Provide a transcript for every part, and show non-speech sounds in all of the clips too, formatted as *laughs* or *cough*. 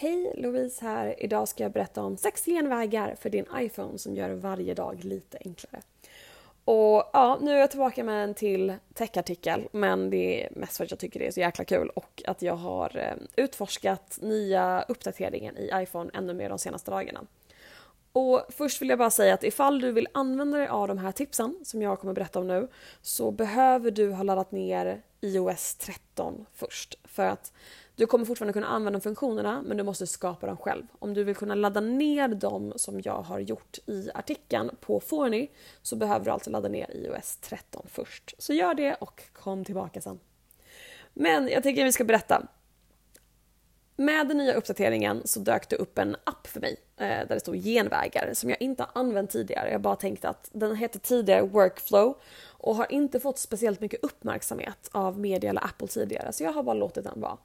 Hej Louise här! Idag ska jag berätta om sex genvägar för din iPhone som gör varje dag lite enklare. Och ja, nu är jag tillbaka med en till techartikel men det är mest för att jag tycker det är så jäkla kul och att jag har eh, utforskat nya uppdateringen i iPhone ännu mer de senaste dagarna. Och först vill jag bara säga att ifall du vill använda dig av de här tipsen som jag kommer berätta om nu så behöver du ha laddat ner iOS 13 först för att du kommer fortfarande kunna använda funktionerna men du måste skapa dem själv. Om du vill kunna ladda ner dem som jag har gjort i artikeln på Forny så behöver du alltså ladda ner iOS 13 först. Så gör det och kom tillbaka sen. Men jag tänker att vi ska berätta. Med den nya uppdateringen så dök det upp en app för mig eh, där det stod genvägar som jag inte har använt tidigare. Jag bara tänkte att den hette tidigare Workflow och har inte fått speciellt mycket uppmärksamhet av media eller Apple tidigare så jag har bara låtit den vara.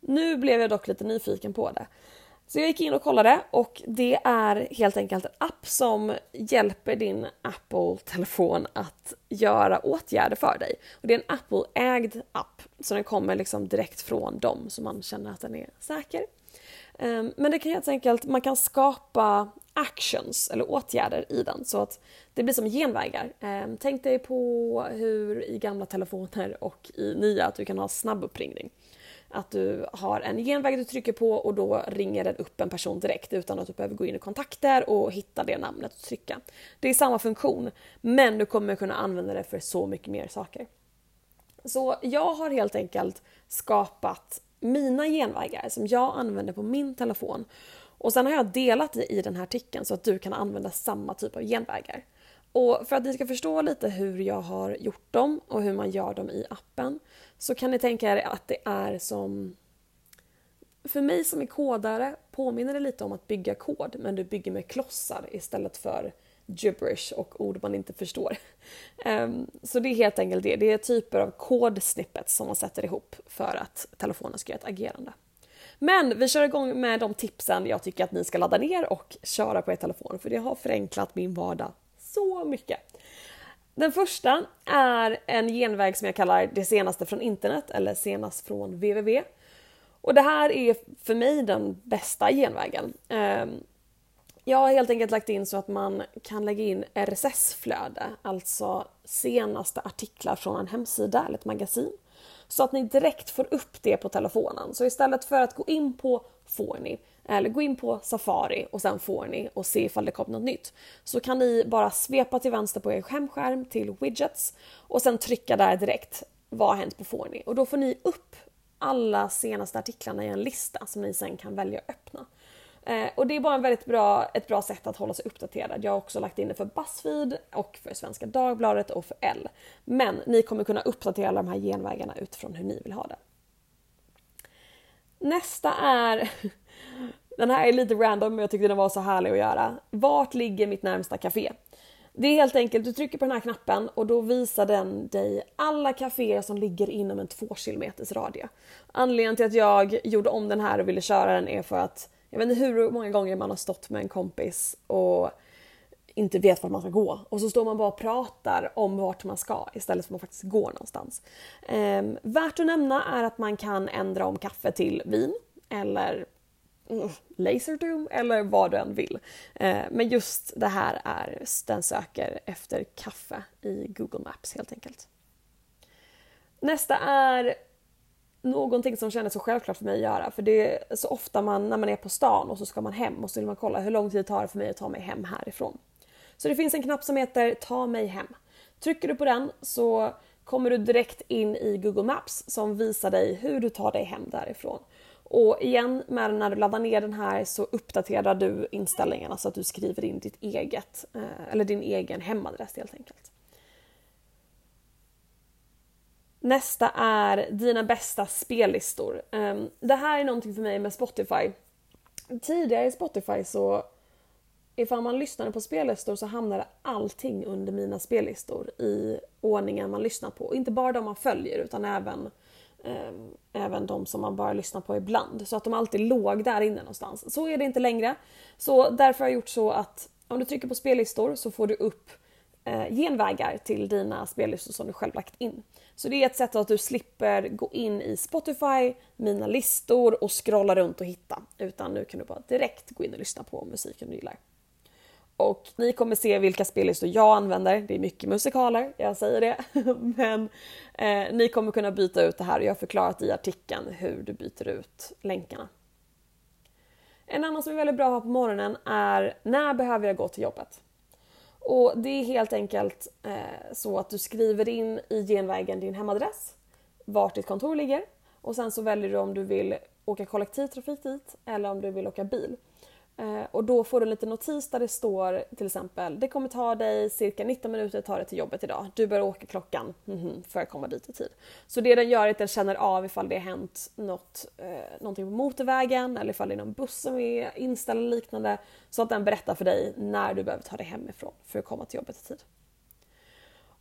Nu blev jag dock lite nyfiken på det. Så jag gick in och kollade och det är helt enkelt en app som hjälper din Apple-telefon att göra åtgärder för dig. Och det är en Apple-ägd app så den kommer liksom direkt från dem så man känner att den är säker. Ehm, men det kan helt enkelt, man kan skapa actions eller åtgärder i den så att det blir som genvägar. Ehm, tänk dig på hur i gamla telefoner och i nya att du kan ha snabbuppringning att du har en genväg du trycker på och då ringer den upp en person direkt utan att du behöver gå in i kontakter och hitta det namnet och trycka. Det är samma funktion men du kommer kunna använda det för så mycket mer saker. Så jag har helt enkelt skapat mina genvägar som jag använder på min telefon och sen har jag delat det i den här artikeln så att du kan använda samma typ av genvägar. Och för att ni ska förstå lite hur jag har gjort dem och hur man gör dem i appen så kan ni tänka er att det är som... För mig som är kodare påminner det lite om att bygga kod men du bygger med klossar istället för gibberish och ord man inte förstår. Um, *laughs* så det är helt enkelt det. Det är typer av kodsnippets som man sätter ihop för att telefonen ska göra ett agerande. Men vi kör igång med de tipsen jag tycker att ni ska ladda ner och köra på er telefon för det har förenklat min vardag så mycket. Den första är en genväg som jag kallar det senaste från internet eller senast från www. Och det här är för mig den bästa genvägen. Ehm, jag har helt enkelt lagt in så att man kan lägga in RSS-flöde, alltså senaste artiklar från en hemsida eller ett magasin. Så att ni direkt får upp det på telefonen. Så istället för att gå in på får ni eller gå in på Safari och sen får ni och se ifall det kom något nytt. Så kan ni bara svepa till vänster på er hemskärm till widgets och sen trycka där direkt. Vad har hänt på Forni? Och då får ni upp alla senaste artiklarna i en lista som ni sen kan välja att öppna. Eh, och det är bara en väldigt bra, ett bra sätt att hålla sig uppdaterad. Jag har också lagt in det för Buzzfeed och för Svenska Dagbladet och för L. Men ni kommer kunna uppdatera alla de här genvägarna utifrån hur ni vill ha det. Nästa är *laughs* Den här är lite random men jag tyckte den var så härlig att göra. Vart ligger mitt närmsta café? Det är helt enkelt, du trycker på den här knappen och då visar den dig alla kaféer som ligger inom en 2 kilometers radie. Anledningen till att jag gjorde om den här och ville köra den är för att jag vet inte hur många gånger man har stått med en kompis och inte vet vart man ska gå och så står man bara och pratar om vart man ska istället för att man faktiskt går någonstans. Ehm, värt att nämna är att man kan ändra om kaffe till vin eller Mm, Laserdoom eller vad du än vill. Eh, men just det här är, den söker efter kaffe i Google Maps helt enkelt. Nästa är någonting som kändes så självklart för mig att göra. För det är så ofta man, när man är på stan och så ska man hem och så vill man kolla hur lång tid tar det för mig att ta mig hem härifrån. Så det finns en knapp som heter Ta mig hem. Trycker du på den så kommer du direkt in i Google Maps som visar dig hur du tar dig hem därifrån. Och igen, med när du laddar ner den här så uppdaterar du inställningarna så att du skriver in ditt eget, eh, eller din egen hemadress helt enkelt. Nästa är dina bästa spellistor. Ehm, det här är någonting för mig med Spotify. Tidigare i Spotify så ifall man lyssnade på spellistor så hamnade allting under mina spellistor i ordningen man lyssnar på. Inte bara de man följer utan även, eh, även de som man bara lyssnar på ibland. Så att de alltid låg där inne någonstans. Så är det inte längre. Så därför har jag gjort så att om du trycker på spellistor så får du upp eh, genvägar till dina spellistor som du själv lagt in. Så det är ett sätt att du slipper gå in i Spotify, mina listor och scrolla runt och hitta. Utan nu kan du bara direkt gå in och lyssna på musiken du gillar. Och ni kommer se vilka spellistor jag använder. Det är mycket musikaler, jag säger det. *laughs* Men eh, ni kommer kunna byta ut det här och jag har förklarat i artikeln hur du byter ut länkarna. En annan som är väldigt bra att ha på morgonen är när behöver jag gå till jobbet? Och det är helt enkelt eh, så att du skriver in i genvägen din hemadress, vart ditt kontor ligger och sen så väljer du om du vill åka kollektivtrafik dit eller om du vill åka bil. Eh, och då får du lite notis där det står till exempel det kommer ta dig cirka 19 minuter att ta dig till jobbet idag. Du bör åka klockan mm, för att komma dit i tid. Så det den gör är att den känner av ifall det har hänt något, eh, någonting på motorvägen eller ifall det är någon buss som är inställd eller liknande. Så att den berättar för dig när du behöver ta dig hemifrån för att komma till jobbet i tid.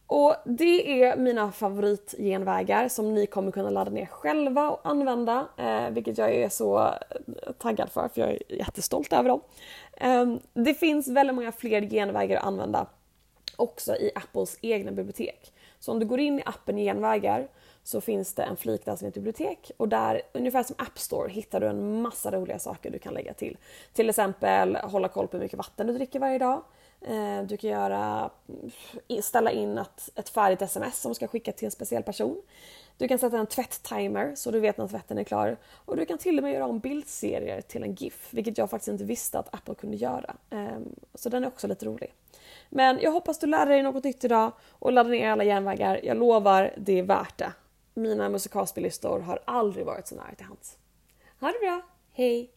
Och det är mina favoritgenvägar som ni kommer kunna ladda ner själva och använda, eh, vilket jag är så eh, taggad för, för jag är jättestolt över dem. Eh, det finns väldigt många fler genvägar att använda också i Apples egna bibliotek. Så om du går in i appen Genvägar så finns det en flik där som heter bibliotek och där, ungefär som App Store, hittar du en massa roliga saker du kan lägga till. Till exempel hålla koll på hur mycket vatten du dricker varje dag. Eh, du kan göra, ställa in ett, ett färdigt sms som ska skickas till en speciell person. Du kan sätta en tvätt-timer så du vet när tvätten är klar. Och du kan till och med göra om bildserier till en GIF, vilket jag faktiskt inte visste att Apple kunde göra. Ehm, så den är också lite rolig. Men jag hoppas du lärde dig något nytt idag och laddar ner alla järnvägar. Jag lovar, det är värt det. Mina musikalspellistor har aldrig varit så nära till hands. Ha det bra, hej!